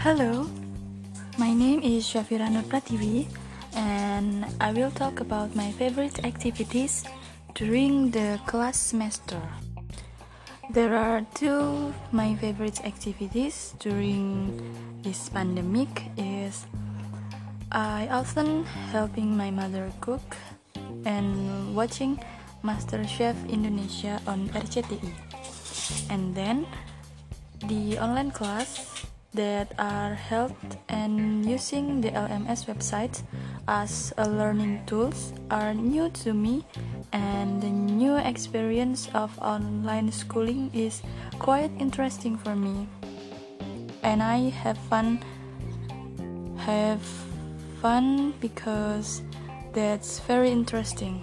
Hello, my name is Shafira Prativi, and I will talk about my favorite activities during the class semester. There are two my favorite activities during this pandemic is I often helping my mother cook and watching MasterChef Indonesia on RCTI. And then the online class that are held and using the LMS website as a learning tools are new to me and the new experience of online schooling is quite interesting for me. And I have fun have fun because that's very interesting